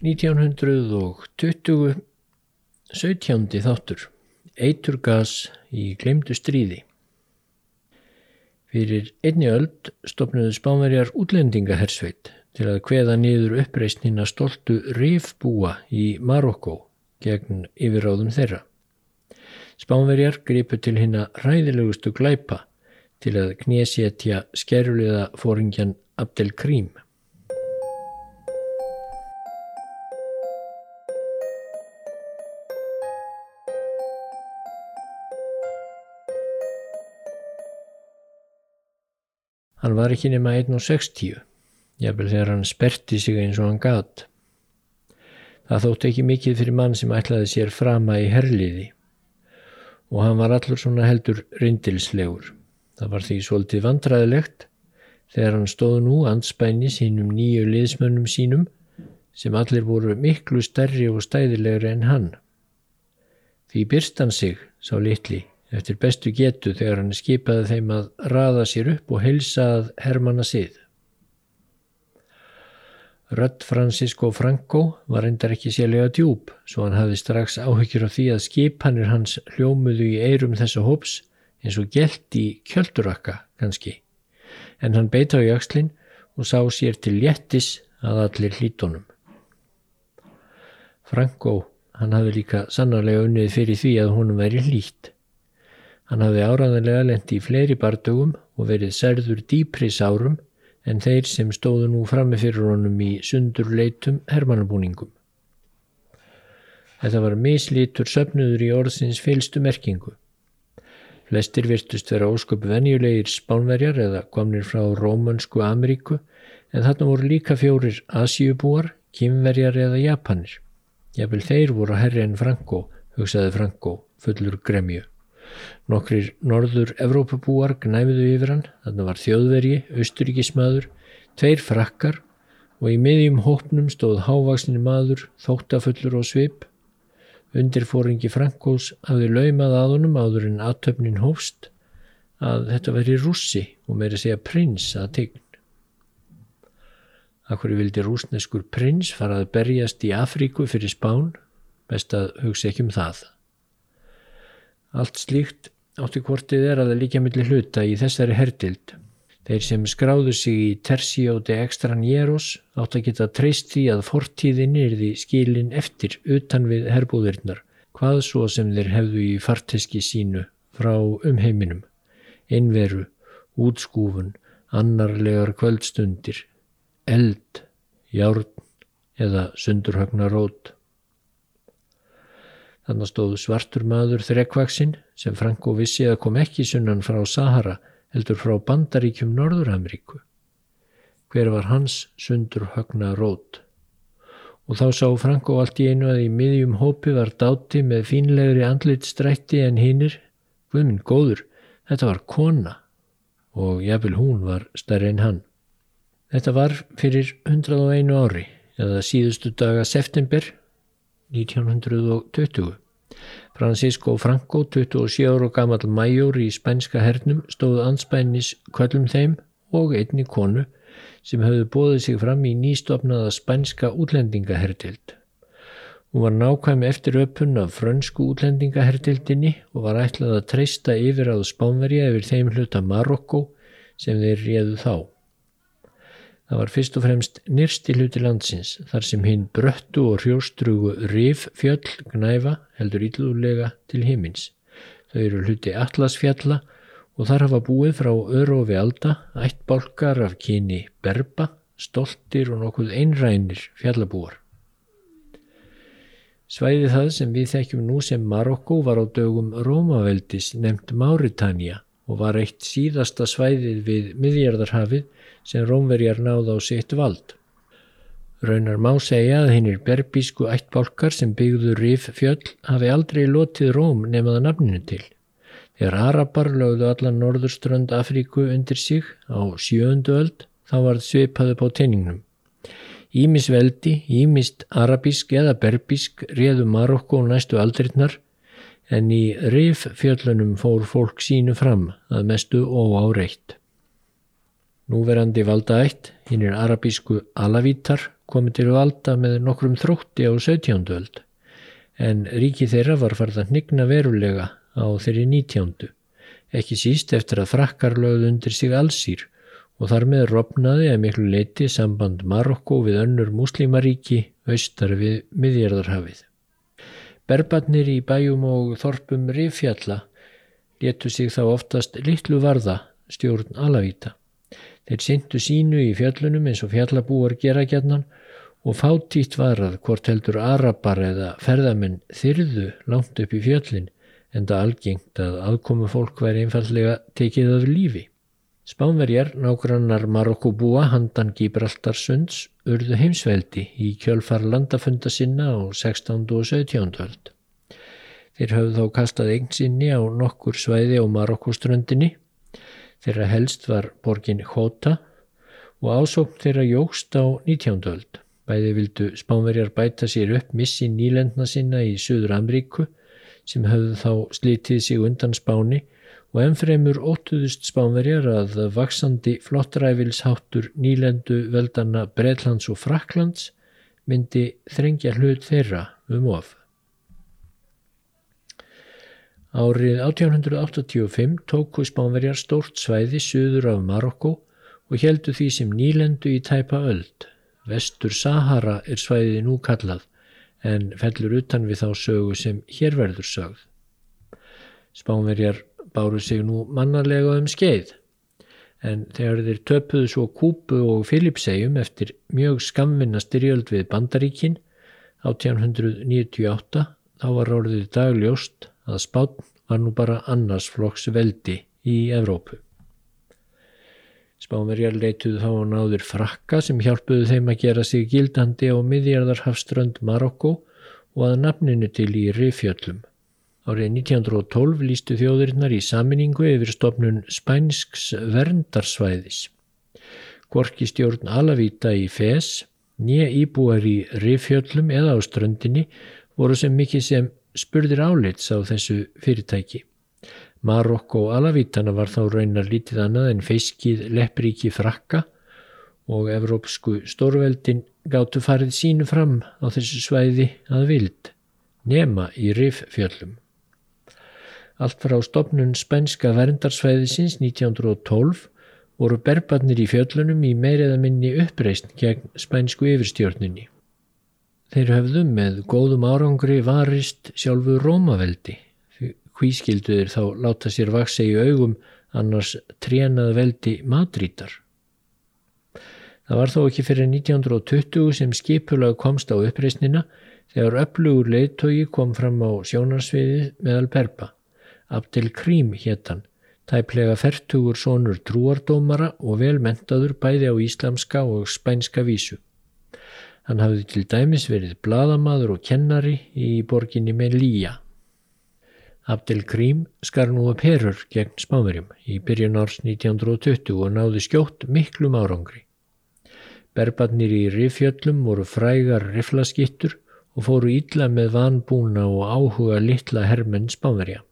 1920 17. þáttur Eiturgas í glemdu stríði Fyrir einni öld stopnuðu spánverjar útlendingahersveit til að hveða niður að stoltu rifbúa í Marokko gegn yfirráðum þeirra. Spánverjar gripu til hinn að ræðilegustu glæpa til að knésétja skeruliða fóringjan Abdel Hann var ekki nema 1.60, jafnvel þegar hann sperti sig eins og hann gat. Það þótt ekki mikið fyrir mann sem ætlaði sér frama í herliði og hann var allur svona heldur rindilslegur. Það var því svolítið vandræðilegt þegar hann stóð nú anspæni sínum nýju liðsmönnum sínum sem allir voru miklu stærri og stæðilegri en hann. Því byrst hann sig, sá litli, eftir bestu getu þegar hann skipaði þeim að raða sér upp og heilsað Hermanna sið. Rött Francisco Franco var endar ekki sérlega djúb svo hann hafði strax áhyggjur af því að skipanir hans hljómuðu í eirum þessa hóps eins og gælt í kjöldurakka kannski en hann beita á jakslinn og sá sér til léttis að allir hlítonum. Franco, hann hafði líka sannarlega unnið fyrir því að honum væri hlít. Hann hafði áraðanlega lendi í fleiri bardugum og verið særður dýpri sárum en þeir sem stóðu nú frammi fyrir honum í sundurleitum hermannabúningum. Þetta var mislítur söpnuður í orðsins fylstu merkingu. Flestir virtust vera ósköp venjulegir spánverjar eða komnir frá Rómansku Ameríku en þarna voru líka fjórir Asjubúar, Kimverjar eða Japanir. Jafnvel þeir voru herri en Franko, hugsaði Franko, fullur gremju. Nokkrir norður Evrópabúar gnæfiðu yfir hann, þannig var þjóðvergi, austuríkismadur, tveir frakkar og í miðjum hópnum stóð hávaksnin maður, þóttafullur og svip. Undirfóringi Frankós hafði laumað að honum áður en aðtöfnin hófst að þetta veri rússi og meiri segja prins að tegn. Akkur vildi rúsneskur prins fara að berjast í Afríku fyrir spán, best að hugsa ekki um það. Allt slíkt átti hvortið er að líka millir hluta í þessari herdild. Þeir sem skráðu sig í Tercio de Extranieros átt að geta treyst því að fortíðin er því skilin eftir utan við herbúðirnar, hvað svo sem þeir hefðu í farteski sínu frá umheiminum, einveru, útskúfun, annarlegar kvöldstundir, eld, járn eða sundurhagna rót. Þannig stóð svartur maður þrekvaksinn sem Franko vissi að kom ekki sunnan frá Sahara heldur frá bandaríkjum Norður-Ameríku. Hver var hans sundur högna rót? Og þá sá Franko allt í einu að í miðjum hópi var dáti með fínlegri andlitstrætti en hinnir. Guðminn góður, þetta var kona og jáfnvel hún var stærri en hann. Þetta var fyrir 101 ári eða síðustu daga september 1920. Francisco Franco, 27 ára gammal major í spænska hernum, stóð anspænis kvöllum þeim og einni konu sem höfðu bóðið sig fram í nýstofnaða spænska útlendingahertild. Hún var nákvæm eftir öpun af frönsku útlendingahertildinni og var ætlað að treysta yfir að spánverja yfir þeim hluta Marokko sem þeir réðu þá. Það var fyrst og fremst nýrsti hluti landsins þar sem hinn bröttu og hrjóstrugu rif fjöll gnæfa heldur íllulega til himins. Þau eru hluti atlasfjalla og þar hafa búið frá örofi alda, ættbálkar af kyni berba, stoltir og nokkuð einrænir fjallabúar. Svæði það sem við þekkjum nú sem Marokko var á dögum Rómaveldis nefnt Máritania og var eitt síðasta svæðið við miðjarðarhafið sem Rómverjar náð á sitt vald. Raunar má segja að hinnir berbísku ættbálkar sem byggðu rif fjöll hafi aldrei lotið Róm nemaða nafninu til. Þegar Arabar lögðu allan norðurströnd Afríku undir sig á sjööndu öld þá var svipaði på teiningnum. Ímis veldi, ímist arabísk eða berbísk réðu Marokko næstu aldrinnar en í rif fjöllunum fór fólk sínu fram að mestu óáreitt. Núverandi valdaætt, hinn er arabísku alavítar, komið til valda með nokkrum þrótti á 17. öld, en ríki þeirra var farið að nigna verulega á þeirri 19. Ekki síst eftir að frakkar lögðu undir sig allsýr og þar með rofnaði að miklu leiti samband Marokko við önnur muslimaríki austar við miðjörðarhafið. Berbarnir í bæjum og þorpum rifjalla letu sig þá oftast litlu varða stjórn alavíta. Þeir syndu sínu í fjöllunum eins og fjallabúar gera gætnan og fátítt varað hvort heldur arabar eða ferðamenn þyrðu langt upp í fjöllin en það algengt að aðkomu fólk væri einfallega tekið af lífi. Spánverjar, nágrannar Marokko búa handan Gibraltarsunds, urðu heimsveldi í kjölfar landafunda sinna á 16. og 17. höld. Þeir hafðu þá kastað eign á nokkur svæði á Marokkoströndinni. Þeirra helst var borgin Hóta og ásókn þeirra jógst á 19. höld. Bæði vildu Spánverjar bæta sér upp missi nýlendna sinna í Suður Amríku sem hafðu þá slítið sig undan Spáni og ennfremur óttuðust spánverjar að vaksandi flottræfilsháttur nýlendu veldana Breitlands og Fraklands myndi þrengja hlut þeirra um of. Árið 1885 tóku spánverjar stórt svæði söður af Marokko og heldu því sem nýlendu í tæpa öld. Vestur Sahara er svæðið nú kallað en fellur utan við þá sögu sem hér verður sögð. Spánverjar báru sig nú mannarlega um skeið en þegar þeir töpuðu svo Kúpu og Filipsegjum eftir mjög skamvinna styrjöld við Bandaríkin 1898 þá var orðið dagljóst að spátn var nú bara annars flokks veldi í Evrópu. Spánverjar leituðu þá á náður frakka sem hjálpuðu þeim að gera sig gildandi á miðjarðarhafströnd Marokko og að nafninu til í Rifjöllum. Árið 1912 lístu þjóðurinnar í saminningu yfir stopnun spænsks verndarsvæðis. Gorki stjórn Alavíta í Fes, nýja íbúar í Rifjöllum eða á ströndinni voru sem mikið sem spurðir álits á þessu fyrirtæki. Marokko og Alavítana var þá raunar lítið annað en feiskið leppríki frakka og evrópsku stórveldin gáttu farið sínu fram á þessu svæði að vild, nema í Riffjöllum. Allt frá stopnun spænska verndarsvæðisins 1912 voru berbarnir í fjöllunum í meiriða minni uppreist gegn spænsku yfirstjórnunni. Þeir höfðu með góðum árangri varist sjálfu Rómaveldi. Hví skildu þeir þá láta sér vaksa í augum annars trénað veldi Madrítar. Það var þó ekki fyrir 1920 sem skipulag komst á uppreistnina þegar öflugur leiðtogi kom fram á sjónarsviði meðal berba. Abdel Krím héttan, tæplega fertugur sonur trúardómara og velmentaður bæði á íslamska og spænska vísu. Hann hafði til dæmis verið bladamadur og kennari í borginni Melilla. Abdel Krím skar nú að perur gegn spáverjum í byrjun árs 1920 og náði skjótt miklum árangri. Berbarnir í rifjöllum voru frægar riflaskittur og fóru ílla með vanbúna og áhuga litla hermenn spáverja.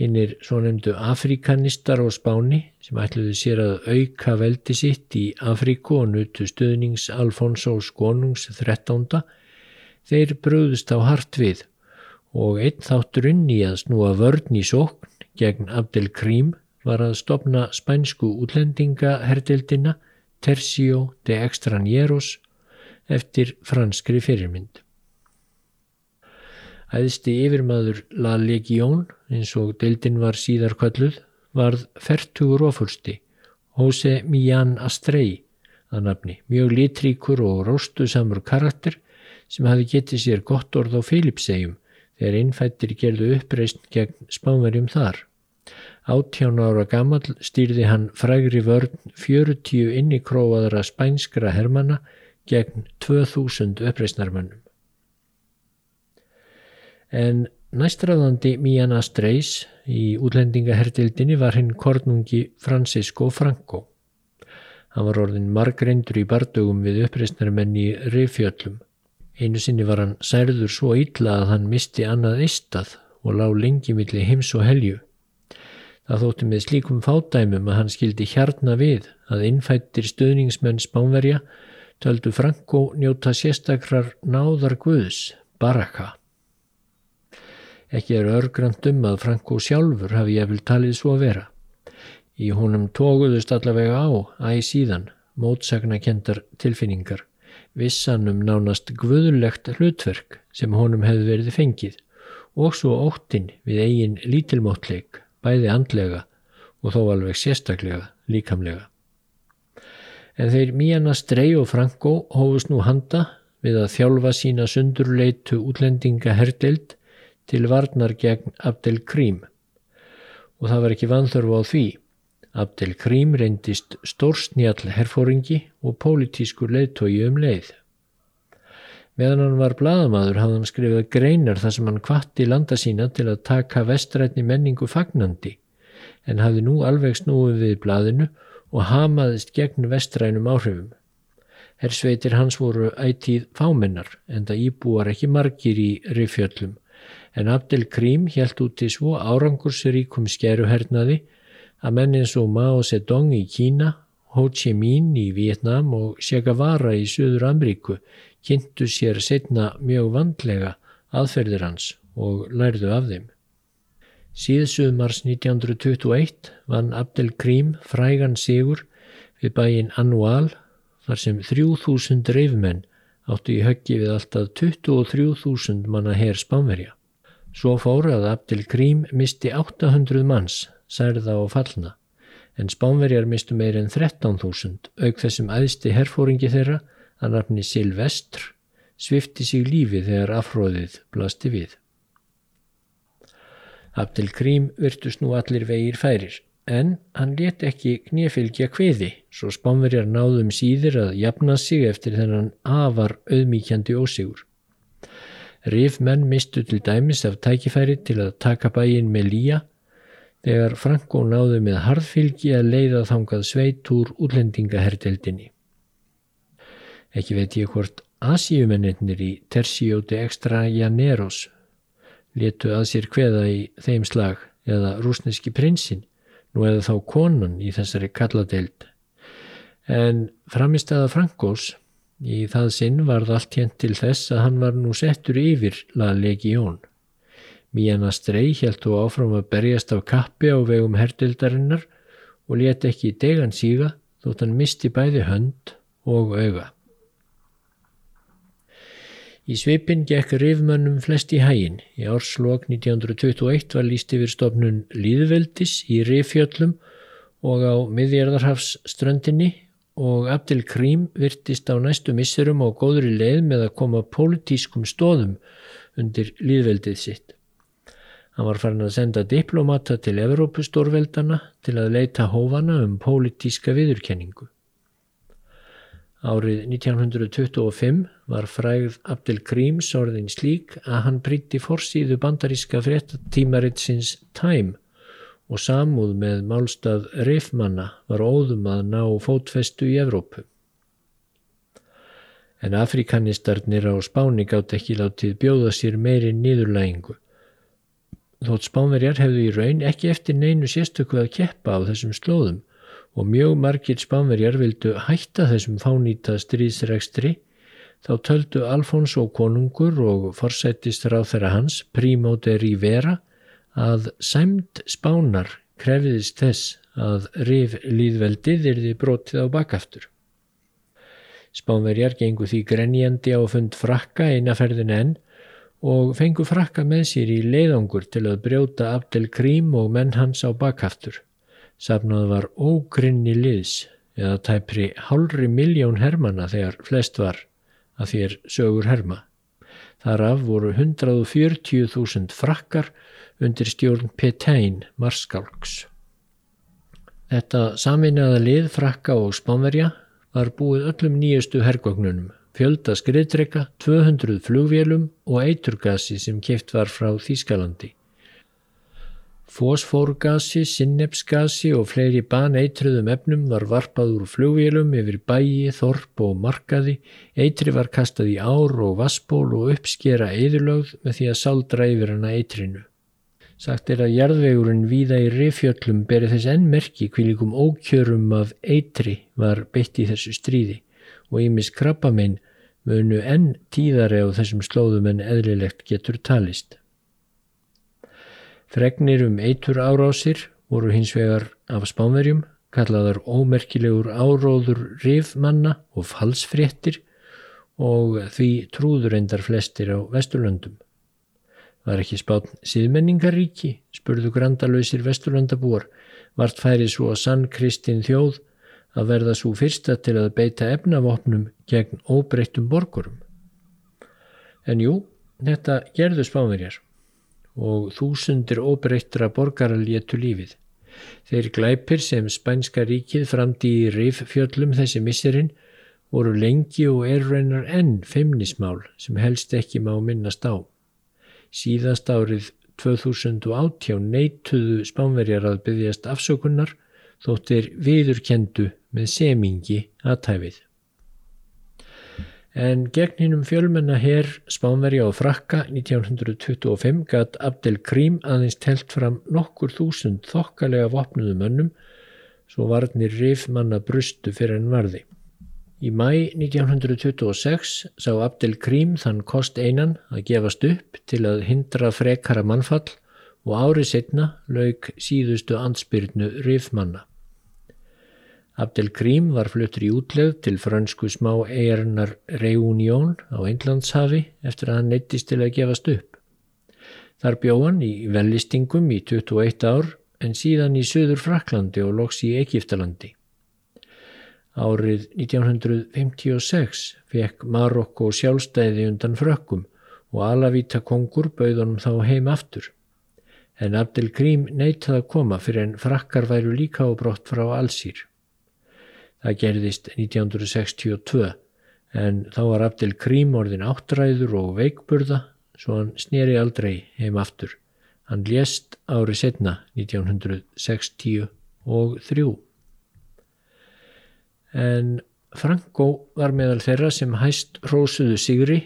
Hinnir svo nefndu afrikanistar á Spáni sem ætluðu sér að auka veldi sitt í Afríku og nutu stuðnings Alfonsós konungs 13. Þeir bröðust á hart við og einn þátturinn í að snúa vörn í sókn gegn Abdel Krím var að stopna spænsku útlendingaherdeldina Tercio de Extranieros eftir franskri fyrirmynd. Æðsti yfirmaður La Legión, eins og deildin var síðar kvalluð, varð fertugur ofursti, Jose Millán Astrei að nafni, mjög litríkur og róstusamur karakter sem hafi getið sér gott orð á Filipsegjum þegar innfættir gerðu uppreist gegn spánverjum þar. Áttján ára gammal stýrði hann frægri vörn 40 innikróaðara spænskra hermana gegn 2000 uppreistnarmönnum en næstraðandi Mian Astreis í útlendingahertildinni var hinn kornungi Francisco Franco. Hann var orðin margreindur í bardugum við uppreysnarmenn í Rifjöllum. Einu sinni var hann særður svo illa að hann misti annað eistað og lág lengi millir heims og helju. Það þótti með slíkum fádæmum að hann skildi hjarna við að innfættir stöðningsmenn Spánverja töldu Franko njóta sérstakrar náðar Guðs, baraka. Ekki er örgrant um að Franko sjálfur hafi ég vil talið svo að vera. Í honum tóguðust allavega á, æg síðan, mótsagnakendar tilfinningar, vissanum nánast guðulegt hlutverk sem honum hefði verið fengið og svo óttin við eigin lítilmótleik, bæði andlega og þó alveg sérstaklega, líkamlega. En þeir Míana Strey og Franko hófust nú handa við að þjálfa sína sundurleitu útlendinga herdild til varnar gegn Abdel Krím og það var ekki vanþörfu á því. Abdel Krím reyndist stórsnjall herfóringi og pólitískur leiðtói um leið. Meðan hann var bladamadur hafði hann skrifað greinar þar sem hann kvatti landa sína til að taka vestrætni menningu fagnandi en hafði nú alveg snúið við bladinu og hamaðist gegn vestrænum áhrifum. Hersveitir hans voru ætíð fámennar en það íbúar ekki margir í rifjöllum en Abdel Krím helt út í svo árangursríkum skeruhernaði að menn eins og Mao Zedong í Kína, Ho Chi Minh í Vietnam og Che Guevara í Suður Amríku kynntu sér setna mjög vandlega aðferðir hans og lærðu af þeim. Síðsumars 1921 vann Abdel Krím frægan sigur við bæin Annual þar sem 3000 dreifmenn áttu í höggi við alltaf 23.000 manna herr spánverja. Svo fór að Abdel Krím misti 800 manns, særða og fallna, en spánverjar mistu meir en 13.000 auk þessum æðsti herfóringi þeirra að nafni Silvestr svifti sig lífi þegar afhróðið blasti við. Abdel Krím virtust nú allir vegir færir en hann let ekki knefylgja kviði svo spánverjar náðum síðir að jafna sig eftir þennan afar auðmíkjandi ósigur. Rifmenn mistu til dæmis af tækifæri til að taka bæin með lía þegar Franko náðu með harðfylgi að leiða þangað sveit úr útlendingaherdeldinni. Ekki veit ég hvort Asíumennir í Tercióti Extra Janeros letu að sér hveða í þeim slag eða rúsneski prinsinn nú eða þá konan í þessari kalladeild. En framist aða Frankós í það sinn varð allt hérnt til þess að hann var nú settur yfir laðlegi jón. Míana Strey held þú áfram að berjast af kappi á vegum herdildarinnar og let ekki degan síga þótt hann misti bæði hönd og auga. Í svipin gekk rifmönnum flest í hægin. Í árslokk 1921 var líst yfir stofnun Líðveldis í Rifjöllum og á miðjarðarhafsströndinni og Abdel Krím virtist á næstu missurum á góðri leið með að koma pólitískum stóðum undir Líðveldið sitt. Hann var farin að senda diplomata til Evrópustórveldana til að leita hófana um pólitíska viðurkenningu. Árið 1925 var fræð Abdel Gríms orðin slík að hann brytti forsýðu bandaríska fréttatímaritsins Time og samúð með málstað Reifmanna var óðum að ná fótfestu í Evrópu. En afrikanistarnir á Spáni gátt ekki látið bjóða sér meiri nýðurlægingu. Þótt Spánverjar hefðu í raun ekki eftir neinu sérstöku að keppa á þessum slóðum og mjög margir spánverjar vildu hætta þessum fánýta stríðsregstri þá töldu Alfonso konungur og forsættist ráð þeirra hans Primo de Rivera að sæmt spánar krefðist þess að rif líðveldið erði brotið á bakaftur. Spánverjar gengu því grenjandi á fund frakka einaferðin enn og fengu frakka með sér í leiðangur til að brjóta Abdel Krím og menn hans á bakaftur. Safnað var ógrinni liðs eða tæpri hálfri miljón hermana þegar flest var að þér sögur herma. Þaraf voru 140.000 frakkar undir stjórn Petain Marskálks. Þetta saminnaða lið frakka og spánverja var búið öllum nýjustu hergóknunum, fjölda skriðdrega, 200 flugvélum og eiturgasi sem keft var frá Þýskalandi. Fosfórgasi, sinnepsgasi og fleiri baneitruðum efnum var varpað úr flugvélum yfir bæi, þorp og markaði, eitri var kastað í ár og vassból og uppskera eðurlögð með því að saldra yfir hana eitrinu. Sagt er að jarðvegurinn víða í rifjöllum beri þess enn merki kvílikum ókjörum af eitri var beitt í þessu stríði og ímis krabbamein munu enn tíðari á þessum slóðum en eðlilegt getur talist. Fregnir um eitur árásir voru hins vegar af spánverjum, kallaðar ómerkilegur áróður rifmanna og falsfréttir og því trúður endar flestir á Vesturlöndum. Var ekki spátn síðmenningaríki, spurðu grandalöysir vesturlandabúar, vart færið svo að sann Kristinn þjóð að verða svo fyrsta til að beita efnavopnum gegn óbreyttum borgurum. En jú, þetta gerðu spánverjar og þúsundir óbreyttra borgara léttu lífið. Þeir glæpir sem Spænska ríkið framdi í riffjöllum þessi misserinn voru lengi og erreinar enn feimnismál sem helst ekki má minnast á. Síðast árið 2018 neituðu spánverjar að byggjast afsökunnar þóttir viðurkendu með semingi aðtæfið. En gegn hinnum fjölmenna herr Spánverja og Frakka 1925 gatt Abdel Krím aðeins telt fram nokkur þúsund þokkalega vopnuðu mönnum svo varnir rifmanna brustu fyrir en varði. Í mæ 1926 sá Abdel Krím þann kost einan að gefast upp til að hindra frekara mannfall og árið setna lauk síðustu ansbyrnu rifmanna. Abdel Krím var fluttur í útlegð til fransku smá eigarnar Reunión á Einlandshafi eftir að hann neittist til að gefast upp. Þar bjóðan í vellistingum í 21 ár en síðan í söður Fraklandi og loks í Egiptalandi. Árið 1956 fekk Marokko sjálfstæði undan frökkum og Alavíta kongur bauðunum þá heim aftur. En Abdel Krím neytaði að koma fyrir en frakkar væru líka á brott frá Allsýr. Það gerðist 1962 en þá var Abdel Krím orðin áttræður og veikburða svo hann sneri aldrei heim aftur. Hann lést árið setna 1963 en Franco var meðal þeirra sem hæst rósuðu Sigri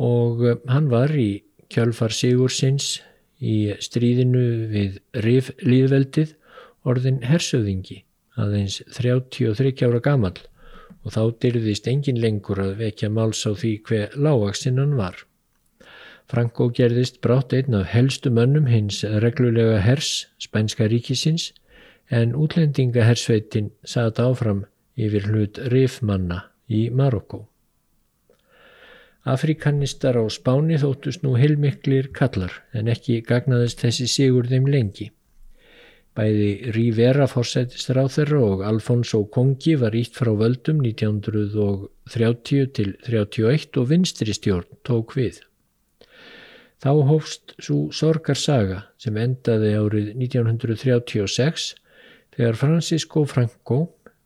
og eh, hann var í kjálfar Sigursins í stríðinu við Rif líðveldið orðin hersöðingi aðeins 33 ára gamal og þá dyrðist engin lengur að vekja máls á því hver lágaksinn hann var. Franco gerðist brátt einn af helstu mönnum hins reglulega hers spænska ríkisins en útlendingahersveitin satt áfram yfir hlut rifmanna í Marokko. Afrikanistar á Spáni þóttust nú heilmiklir kallar en ekki gagnaðist þessi sigur þeim lengi. Bæði Rivera fórsættistur á þeirra og Alfonso Kongi var ítt frá völdum 1930 til 31 og vinstri stjórn tók við. Þá hófst svo sorgarsaga sem endaði árið 1936 Þegar Francisco Franco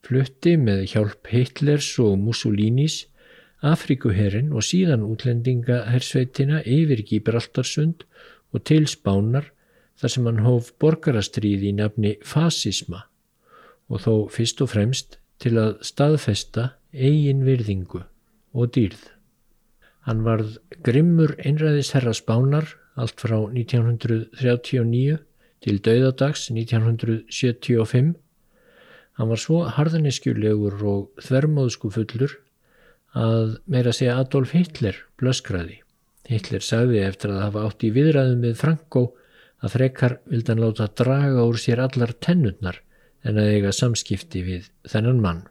flutti með hjálp Hitlers og Mussolinis Afrikuherrin og síðan útlendingahersveitina yfir Gibraltarsund og til Spánar þar sem hann hóf borgarastrýði í nafni fasisma og þó fyrst og fremst til að staðfesta eigin virðingu og dýrð. Hann varð grimmur einræðisherra Spánar allt frá 1939 til dauðadags 1975. Hann var svo harðaniskjulegur og þvermóðsku fullur að meira segja Adolf Hitler blöskraði. Hitler sagði eftir að hafa átt í viðræðum með Franco að frekar vildi hann láta draga úr sér allar tennurnar en að eiga samskipti við þennan mann.